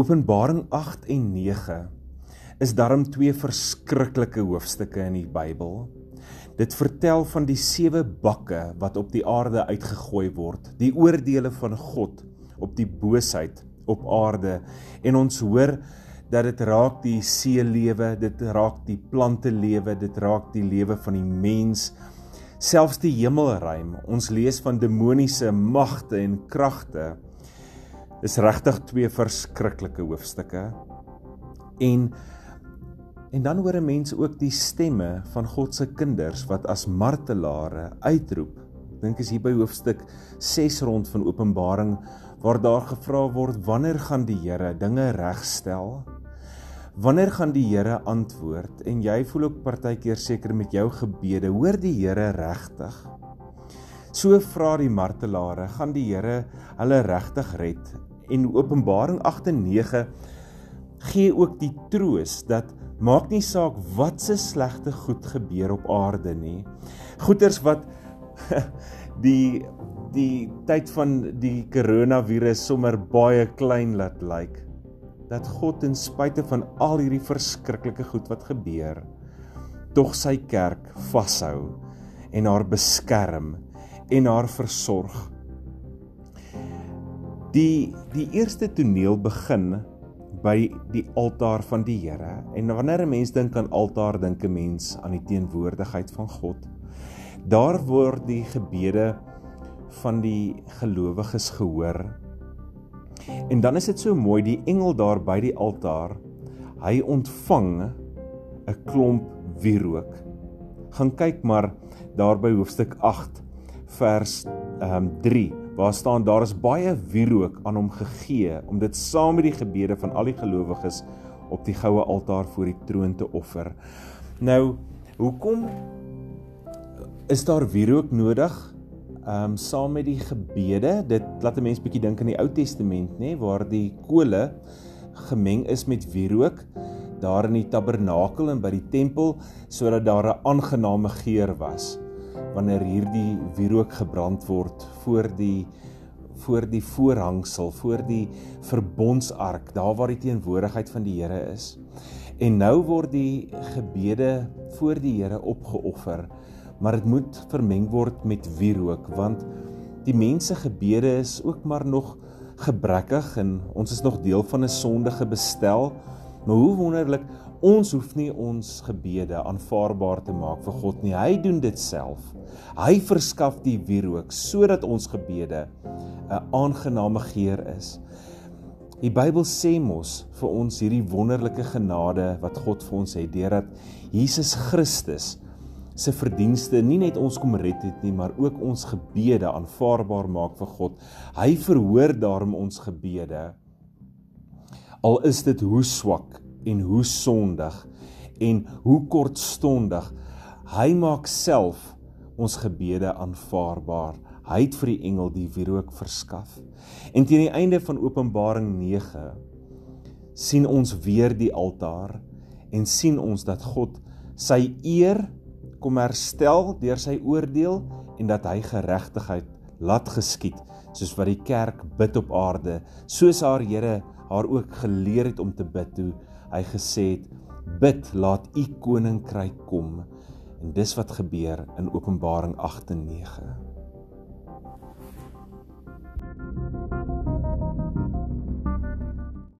Openbaring 8 en 9 is daarom twee verskriklike hoofstukke in die Bybel. Dit vertel van die sewe bakke wat op die aarde uitgegooi word, die oordeele van God op die boosheid op aarde en ons hoor dat dit raak die see lewe, dit raak die plante lewe, dit raak die lewe van die mens, selfs die hemelruim. Ons lees van demoniese magte en kragte is regtig twee verskriklike hoofstukke. En en dan hoor 'n mens ook die stemme van God se kinders wat as martelare uitroep. Dink as hier by hoofstuk 6 rond van Openbaring waar daar gevra word wanneer gaan die Here dinge regstel? Wanneer gaan die Here antwoord? En jy voel ook partykeer seker met jou gebede, hoor die Here regtig? So vra die martelare, gaan die Here hulle regtig red? En Openbaring 8 en 9 gee ook die troos dat maak nie saak wat se slegte goed gebeur op aarde nie. Goeters wat die die tyd van die koronavirus sommer baie klein laat lyk. Dat God ten spyte van al hierdie verskriklike goed wat gebeur, tog sy kerk vashou en haar beskerm en haar versorg Die die eerste toneel begin by die altaar van die Here. En wanneer 'n mens dink aan altaar, dink 'n mens aan die teenwoordigheid van God. Daar word die gebede van die gelowiges gehoor. En dan is dit so mooi, die engel daar by die altaar, hy ontvang 'n klomp wierook. Gaan kyk maar daar by hoofstuk 8 vers ehm um, waar staan daar is baie wierook aan hom gegee om dit saam met die gebede van al die gelowiges op die goue altaar voor die troon te offer. Nou, hoekom is daar wierook nodig? Ehm um, saam met die gebede, dit laat 'n mens bietjie dink aan die Ou Testament, nê, waar die kole gemeng is met wierook daar in die tabernakel en by die tempel sodat daar 'n aangename geur was wanneer hierdie wierook gebrand word voor die voor die voorhangsel, voor die verbondsark, daar waar die teenwoordigheid van die Here is. En nou word die gebede voor die Here opgeoffer, maar dit moet vermeng word met wierook want die mense gebede is ook maar nog gebrekkig en ons is nog deel van 'n sondige bestel. Maar hoe wonderlik Ons hoef nie ons gebede aanvaarbaar te maak vir God nie. Hy doen dit self. Hy verskaf die wierook sodat ons gebede 'n aangename geur is. Die Bybel sê mos vir ons hierdie wonderlike genade wat God vir ons het deurdat Jesus Christus se verdienste nie net ons kom red het nie, maar ook ons gebede aanvaarbaar maak vir God. Hy verhoor daarom ons gebede. Al is dit hoe swak en hoe sondig en hoe kortstondig. Hy maak self ons gebede aanvaarbaar. Hy het vir die engel die wierook verskaf. En teen die einde van Openbaring 9 sien ons weer die altaar en sien ons dat God sy eer kom herstel deur sy oordeel en dat hy geregtigheid laat geskied soos wat die kerk bid op aarde soos haar Here haar ook geleer het om te bid toe hy gesê het bid laat u koninkryk kom. En dis wat gebeur in Openbaring 8 en 9